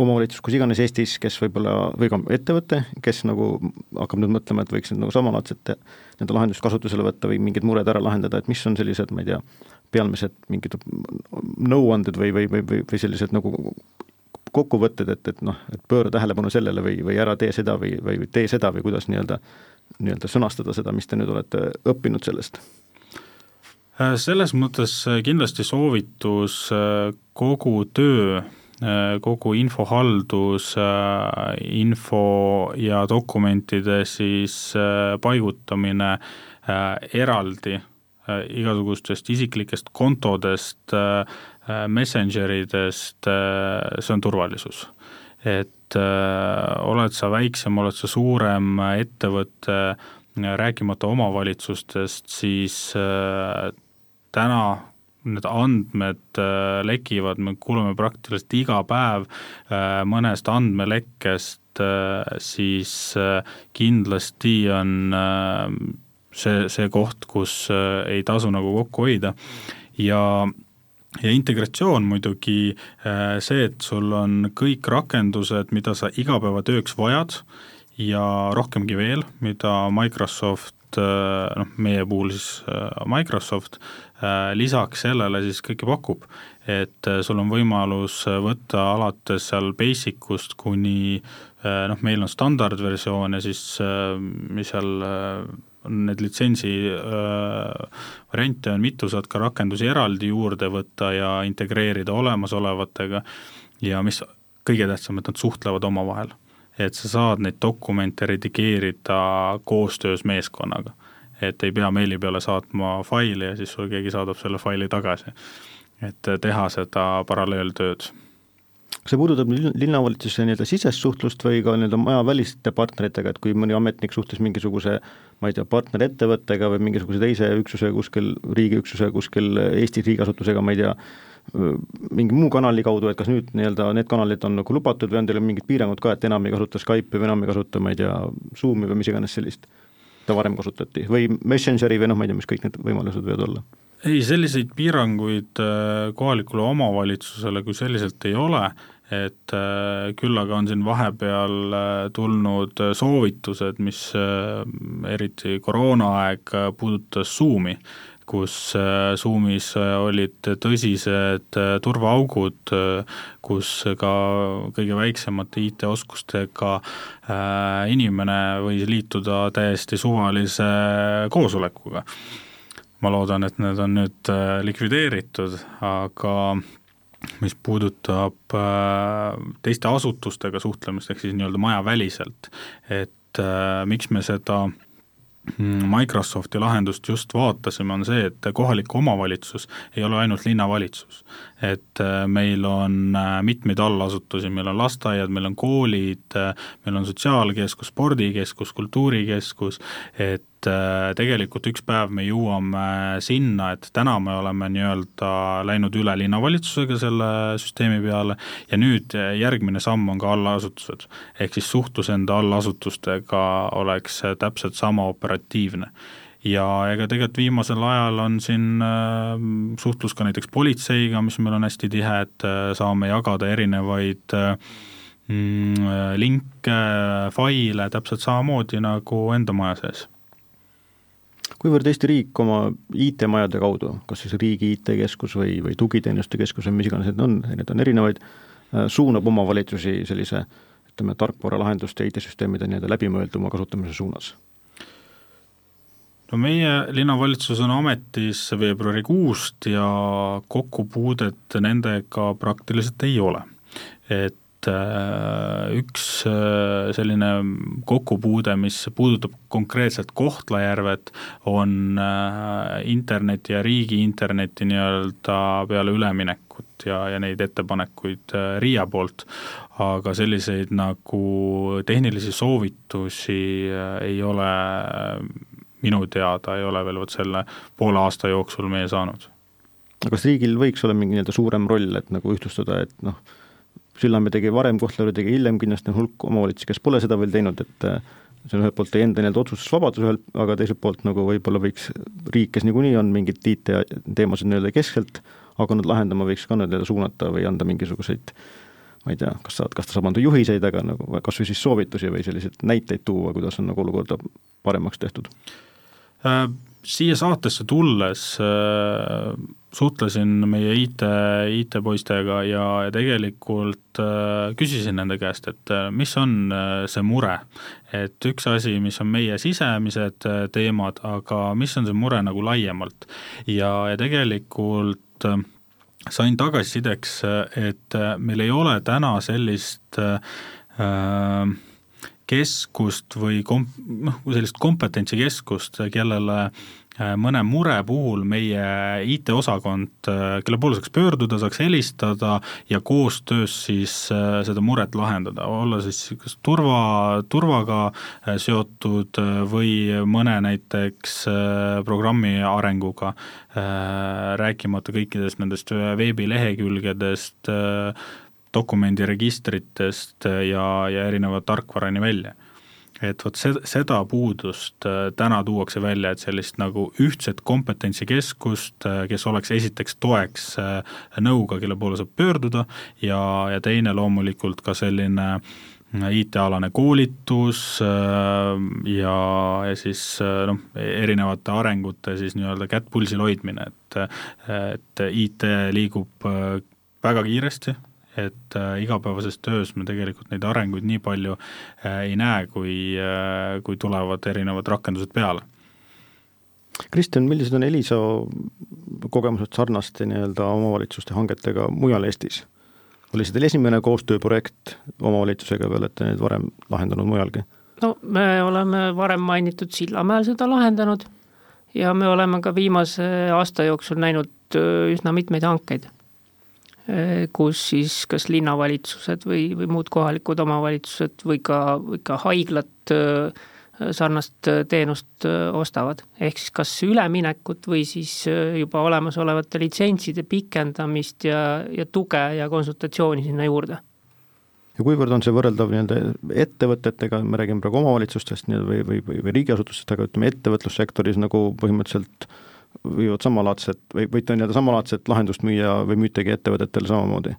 omavalitsus kus iganes Eestis, kes võib-olla, või ka ettevõte, kes nagu hakkab nüüd mõtlema, et võiks nüüd nagu samalaadset nende lahendust kasutusele võtta või mingid mured ära lahendada, et mis on sellised, ma ei tea, peamised mingid nõuanded või, või, või, või, või sellised nagu kokkuvõtted, et, et noh, et pööra tähelepanu sellele või, või ära tee seda või, või tee seda või kuidas nii-öelda, nii-öelda sõnastada seda, mis te nüüd olete õppinud sellest? selles mõttes kindlasti soovitus kogu töö Äh, kogu infohaldus, äh, info ja dokumentide siis äh, paigutamine eraldi igasugustest isiklikest kontodest, messengeridest, see on turvalisus. et oled sa väiksem, oled sa suurem ettevõte, rääkimata omavalitsustest, siis täna need andmed äh, lekivad, me kuuleme praktiliselt iga päev äh, mõnest andmelekkest, äh, siis kindlasti on see, see koht, kus ei tasu nagu kokku hoida ja ja integratsioon muidugi see, et sul on kõik rakendused, mida sa igapäevatööks vajad ja rohkemgi veel, mida Microsoft noh, meie puhul siis Microsoft Äh, lisaks sellele siis kõike pakub, et äh, sul on võimalus äh, võtta alates seal basic ust kuni noh, meil on standardversioon ja siis mis seal on need litsentsi variante on mitu, saad ka rakendusi eraldi juurde võtta ja integreerida olemasolevatega ja mis kõige tähtsam, et nad suhtlevad omavahel. et sa saad neid dokumente redigeerida koostöös meeskonnaga et ei pea meili peale saatma faili ja siis sul keegi saadab selle faili tagasi. et teha seda paralleeltööd kas see puudutab linnavalitsuse nii-öelda sisest suhtlust või ka nii-öelda majaväliste partneritega, et kui mõni ametnik suhtles mingisuguse ma ei tea, partnerettevõttega või mingisuguse teise üksuse kuskil, riigiüksuse kuskil Eesti riigiasutusega, ma ei tea, mingi muu kanali kaudu, et kas nüüd nii-öelda need kanalid on nagu lubatud või on teil mingid piirangud ka, et enam ei kasuta Skype'i või enam ei kasuta, ma ei tea, Zoomi või mis iganes sellist? mida varem kasutati või Messengeri või noh, ma ei tea, mis kõik need võimalused võivad olla? ei, selliseid piiranguid äh, kohalikule omavalitsusele kui selliselt ei ole, et äh, küll aga on siin vahepeal äh, tulnud soovitused, mis eriti koroonaaeg puudutas Zoomi, kus Zoomis olid tõsised turvaaugud, kus ka kõige väiksemate IT-oskustega inimene võis liituda täiesti suvalise koosolekuga. ma loodan, et need on nüüd likvideeritud, aga mis puudutab teiste asutustega suhtlemist, ehk siis nii-öelda majaväliselt, et miks me seda Mm, Microsofti lahendust just vaatasime, on see, et kohalik omavalitsus ei ole ainult linnavalitsus. Et äh, meil on äh, mitmeid allasutusi, meil on lasteaiad, meil on koolid, äh, meil on sotsiaalkeskus, spordikeskus, kultuurikeskus, et tegelikult üks päev me jõuame sinna, et täna me oleme nii-öelda läinud üle linnavalitsusega selle süsteemi peale ja nüüd järgmine samm on ka allasutused. ehk siis suhtlus enda allasutustega oleks täpselt sama operatiivne ja ega tegelikult viimasel ajal on siin äh, suhtlus ka näiteks politseiga, mis meil on hästi tihe, et äh, saame jagada erinevaid äh, mm, linke, faile täpselt samamoodi nagu enda maja sees kuivõrd Eesti riik oma IT-majade kaudu, kas siis riigi IT-keskus või, või tugiteenuste keskus või mis iganes need on, neid on erinevaid, äh, suunab omavalitsusi sellise ütleme, tarkvaralahenduste, IT-süsteemide nii-öelda läbimõelduma kasutamise suunas? No meie linnavalitsus on ametis veebruarikuust ja kokkupuudet nendega praktiliselt ei ole. et äh, üks äh, selline kokkupuude, mis puudutab konkreetselt Kohtla-Järvet, on äh, interneti ja riigi interneti nii-öelda peale üleminekut ja, ja neid ettepanekuid RIA poolt, aga selliseid nagu tehnilisi soovitusi ei ole minu teada, ei ole veel vot selle poole aasta jooksul meie saanud. kas riigil võiks olla mingi nii-öelda suurem roll, et nagu ühtlustada, et noh, Sillamäe tegi varem, Kohtla-Järve tegi hiljem, kindlasti on hulk omavalitsusi, kes pole seda veel teinud, et äh, see on ühelt poolt teie enda nii-öelda otsustusvabadus ühel, aga teiselt poolt nagu võib-olla võiks riik, kes niikuinii on mingit IT-teemasid nii-öelda keskselt hakanud lahendama, võiks ka nii-öelda suunata või anda mingisuguseid ma ei tea, kas saad, kas ta saab anda juhiseid, aga nagu kas või siis soovitusi või selliseid näiteid tuua, kuidas on nagu olukorda paremaks tehtud? Siia saatesse tulles äh, suhtlesin meie IT, IT-poistega ja, tegelikult äh, küsisin nende käest, et äh, mis on äh, see mure. et üks asi, mis on meie sisemised äh, teemad, aga mis on see mure nagu laiemalt. ja, ja tegelikult äh, sain tagasisideks, äh, et äh, meil ei ole täna sellist äh, äh keskust või kom-, noh, sellist kompetentsikeskust, kellele äh, mõne mure puhul meie IT-osakond, äh, kelle poole saaks pöörduda, saaks helistada ja koostöös siis äh, seda muret lahendada, olla siis kas turva, turvaga seotud või mõne näiteks programmi arenguga, rääkimata kõikidest nendest veebilehekülgedest, dokumendiregistritest ja, ja erineva tarkvarani välja. et vot seda, seda puudust äh, täna tuuakse välja, et sellist nagu ühtset kompetentsikeskust, äh, kes oleks esiteks toeks äh, nõuga, kelle poole saab pöörduda, ja, ja teine loomulikult ka selline IT-alane koolitus ja, ja siis noh, erinevate arengute siis nii-öelda kätt pulsil hoidmine, et et IT liigub väga kiiresti, et äh, igapäevases töös me tegelikult neid arenguid nii palju äh, ei näe, kui äh,, kui tulevad erinevad rakendused peale. Kristjan, millised on Elisa kogemused sarnaste nii-öelda omavalitsuste hangetega mujal Eestis? oli see teil esimene koostööprojekt omavalitsusega või olete neid varem lahendanud mujalgi? no me oleme varem mainitud Sillamäel seda lahendanud ja me oleme ka viimase aasta jooksul näinud üsna mitmeid hankeid kus siis kas linnavalitsused või, või muud kohalikud omavalitsused või ka, või ka haiglad eh, sarnast eh, teenust ostavad. ehk siis kas üleminekut või siis juba olemasolevate litsentside pikendamist ja, ja tuge ja konsultatsiooni sinna juurde ja kuivõrd on see võrreldav nii-öelda ettevõtetega, me räägime praegu omavalitsustest nii-öelda või, või, või, või riigiasutustest, aga ütleme, ettevõtlussektoris nagu põhimõtteliselt võivad samalaadset või võite nii-öelda samalaadset lahendust müüa või müütegi ettevõtetele samamoodi?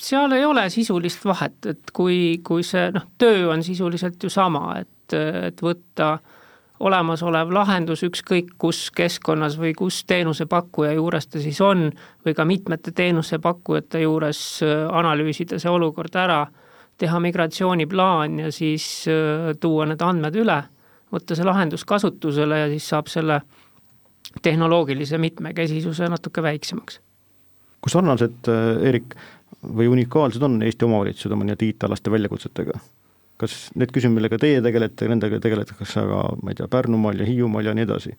seal ei ole sisulist vahet, et kui, kui see noh, töö on sisuliselt ju sama, et, et võtta olemasolev lahendus ükskõik kus keskkonnas või kus teenusepakkuja juures ta siis on, või ka mitmete teenusepakkujate juures äh, analüüsida see olukord ära, teha migratsiooniplaan ja siis äh, tuua need andmed üle, võtta see lahendus kasutusele ja siis saab selle tehnoloogilise mitmekesisuse natuke väiksemaks. kui sarnased, Eerik, või unikaalsed on Eesti omavalitsused oma nii-öelda IT-alaste väljakutsetega? kas need küsimused, millega teie tegelete, nendega tegeletakse ka, ma ei tea, Pärnumaal ja Hiiumaal ja nii edasi,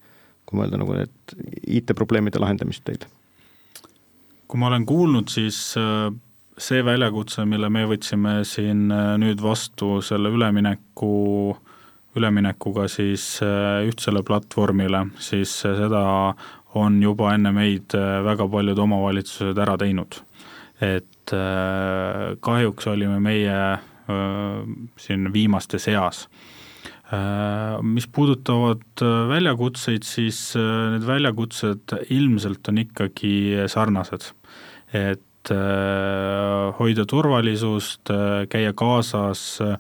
kui mõelda nagu need IT-probleemide lahendamist teil? kui ma olen kuulnud, siis äh, see väljakutse, mille me võtsime siin äh, nüüd vastu selle ülemineku, üleminekuga siis äh, ühtsele platvormile, siis seda on juba enne meid väga paljud omavalitsused ära teinud. et kahjuks olime meie siin viimaste seas mis puudutavad väljakutseid, siis need väljakutsed ilmselt on ikkagi sarnased et äh, hoida turvalisust, äh, käia kaasas äh,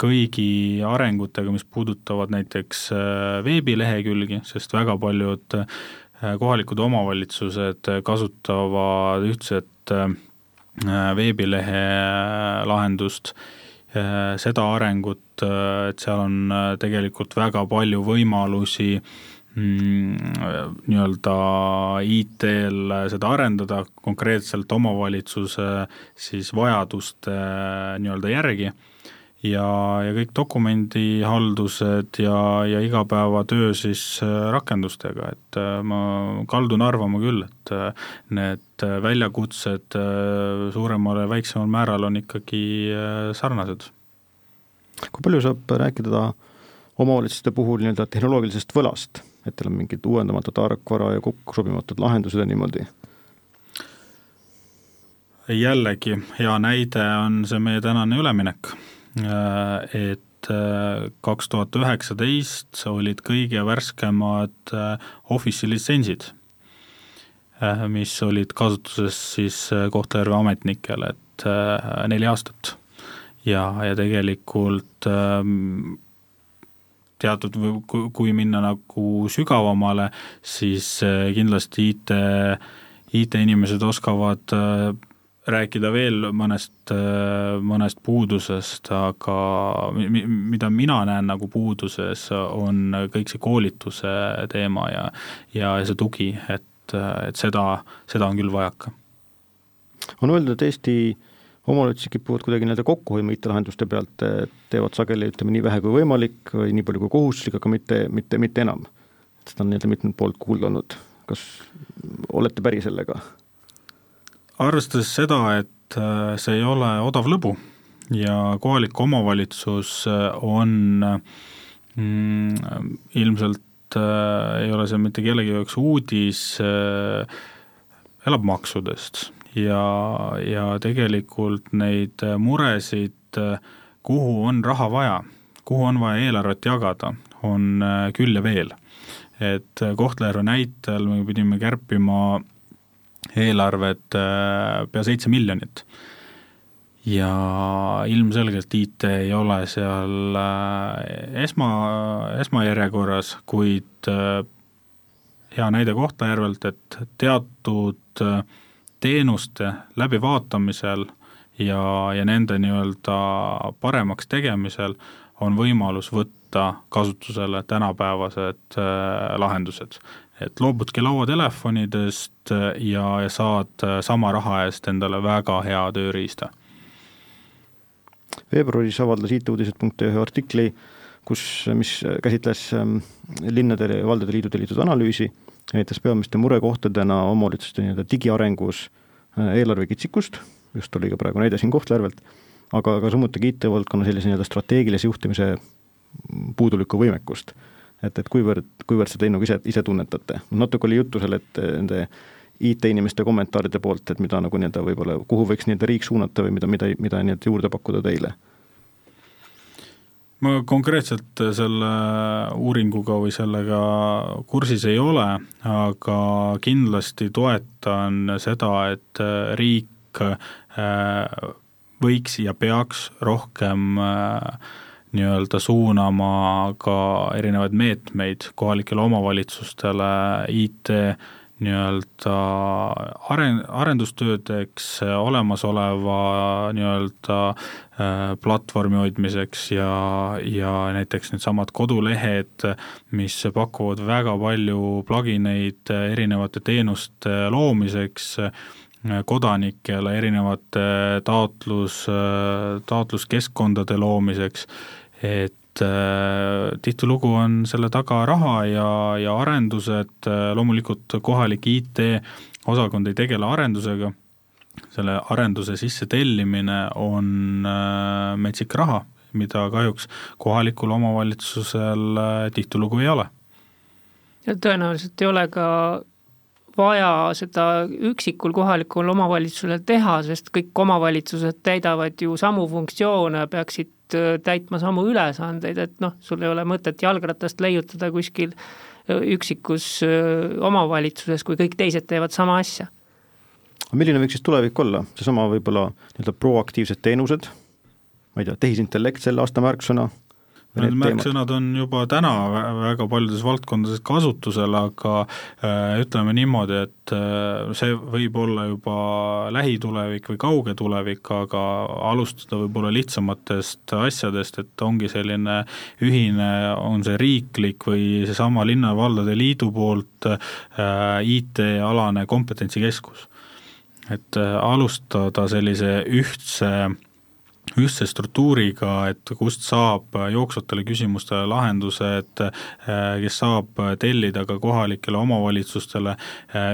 kõigi arengutega, mis puudutavad näiteks veebilehekülgi, sest väga paljud kohalikud omavalitsused kasutavad ühtset veebilehe lahendust, seda arengut, et seal on tegelikult väga palju võimalusi Mm, nii-öelda IT-l seda arendada konkreetselt omavalitsuse siis vajaduste nii-öelda järgi ja, ja kõik dokumendihaldused ja, ja igapäevatöö siis rakendustega, et äh, ma kaldun arvama küll, et äh, need väljakutsed äh, suuremal ja väiksemal määral on ikkagi sarnased. kui palju saab rääkida omavalitsuste puhul nii-öelda tehnoloogilisest võlast et teil on mingid uuendamatu tarkvara ja kokkusobimatud lahendused ja niimoodi? jällegi hea näide on see meie tänane üleminek, et äh, kaks tuhat üheksateist olid kõige värskemad äh, Office'i litsentsid, äh, mis olid kasutuses siis Kohtla-Järve ametnikel, et neli aastat. ja, ja tegelikult teatud kui minna nagu sügavamale, siis äh, kindlasti IT, IT-inimesed oskavad äh, rääkida veel mõnest, äh, mõnest puudusest, aga mida mina näen nagu puuduses, on kõik see koolituse teema ja, ja see tugi, et, et seda, seda on küll vajaka. on öeldud, et Eesti omavalitsused kipuvad kuidagi nii-öelda kokku hoidma IT-lahenduste pealt, teevad sageli ütleme nii vähe kui võimalik või nii palju kui kohustuslik, aga mitte, mitte, mitte enam. seda on nii-öelda mitmelt poolt kuulda olnud, kas olete päri sellega? arvestades seda, et äh, see ei ole odav lõbu ja kohalik omavalitsus äh, on mm, ilmselt äh, ei ole see mitte kellegi jaoks uudis äh,, elab maksudest ja, ja tegelikult neid muresid, kuhu on raha vaja, kuhu on vaja eelarvet jagada, on äh, küll ja veel. et Kohtla-Järve näitel me pidime kärpima eelarvet äh, pea seitse miljonit. Ja ilmselgelt IT ei ole seal äh, esma, esmajärjekorras, kuid hea näide Kohtla-Järvelt, et teatud teenuste läbivaatamisel ja, ja nende nii-öelda paremaks tegemisel on võimalus võtta kasutusele tänapäevased äh, lahendused. et loobudki lauatelefonidest äh, ja, ja saad äh, sama raha eest endale väga hea tööriista. veebruaris avaldas IT-uudised.ee ühe artikli, kus, mis käsitles ähm, linnade ja valdade liidu tellitud analüüsi näitas peamiste murekohtadena omavalitsuste nii-öelda digiarengus äh, eelarve kitsikust, just oli ka praegu näide siin Kohtla-Järvelt, aga, aga samuti ka IT-valdkonna sellise nii-öelda strateegilise juhtimise puudulikku võimekust. et, et kuivõrd, kuivõrd seda Innuga ise, ise tunnetate, natuke oli juttu seal, et nende IT-inimeste kommentaaride poolt, et mida nagu nii-öelda võib-olla, kuhu võiks nii-öelda riik suunata või mida, mida, mida nii-öelda juurde pakkuda teile ma konkreetselt selle uuringuga või sellega kursis ei ole, aga kindlasti toetan seda, et riik äh, võiks ja peaks rohkem äh, nii-öelda suunama ka erinevaid meetmeid kohalikele omavalitsustele IT nii-öelda aren-, arendustöödeks, olemasoleva nii-öelda äh, platvormi hoidmiseks ja, ja näiteks needsamad kodulehed, mis pakuvad väga palju plugineid erinevate teenuste loomiseks, kodanikele erinevate taotlus, taotluskeskkondade loomiseks, et tihtilugu on selle taga raha ja, ja arendused, loomulikult kohalik IT-osakond ei tegele arendusega, selle arenduse sisse tellimine on metsik raha, mida kahjuks kohalikul omavalitsusel tihtilugu ei ole. ja tõenäoliselt ei ole ka vaja seda üksikul kohalikul omavalitsusel teha, sest kõik omavalitsused täidavad ju samu funktsioone, peaksid äh, täitma samu ülesandeid, et noh, sul ei ole mõtet jalgratast leiutada kuskil äh, üksikus äh, omavalitsuses, kui kõik teised teevad sama asja. milline võiks siis tulevik olla, seesama võib-olla nii-öelda proaktiivsed teenused, ma ei tea, tehisintellekt selle aasta märksõna Need märksõnad on juba täna väga paljudes valdkondades kasutusel, aga äh, ütleme niimoodi, et äh, see võib olla juba lähitulevik või kauge tulevik, aga alustada võib-olla lihtsamatest asjadest, et ongi selline ühine, on see riiklik või seesama Linna ja Valdade Liidu poolt äh, IT-alane kompetentsikeskus. et alustada sellise ühtse ühtse struktuuriga, et kust saab jooksvatele küsimustele lahendused, kes saab tellida ka kohalikele omavalitsustele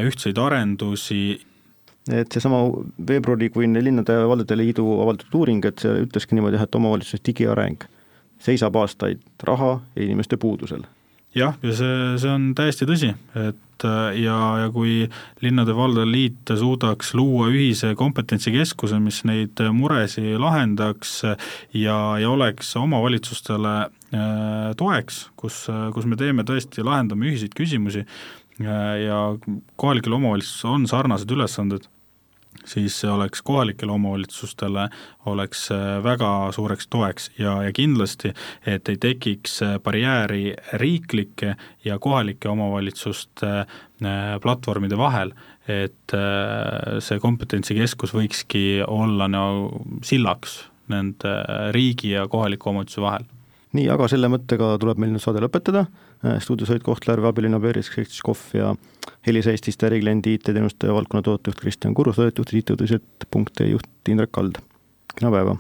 ühtseid arendusi. et seesama veebruarikuine Linnade ja Valdade Liidu avaldatud uuring, et see ütleski niimoodi, et omavalitsuse digiareng seisab aastaid raha ja inimeste puudusel jah, ja see, see on täiesti tõsi, et Äh, ja, ja kui linnade-valdade liit suudaks luua ühise kompetentsikeskuse, mis neid muresi lahendaks ja, ja oleks omavalitsustele äh, toeks, kus, kus me teeme tõesti, lahendame ühiseid küsimusi äh, ja kohalikel omavalitsustel on sarnased ülesanded siis see oleks kohalikele omavalitsustele, oleks äh, väga suureks toeks ja, ja kindlasti, et ei tekiks äh, barjääri riiklike ja kohalike omavalitsuste äh, platvormide vahel, et see kompetentsikeskus võikski olla nagu sillaks nende riigi ja kohaliku omavalitsuse vahel nii, aga selle mõttega tuleb meil nüüd saade lõpetada. Äh, stuudios olid Kohtla-Järve abilinnapea Erik Šehtškov ja Helis Eestiste ärikliendi IT-teenuste valdkonna tootejuht Kristjan Kurus, tootejuht IT-uudised.ee juht Indrek Kald. kena päeva!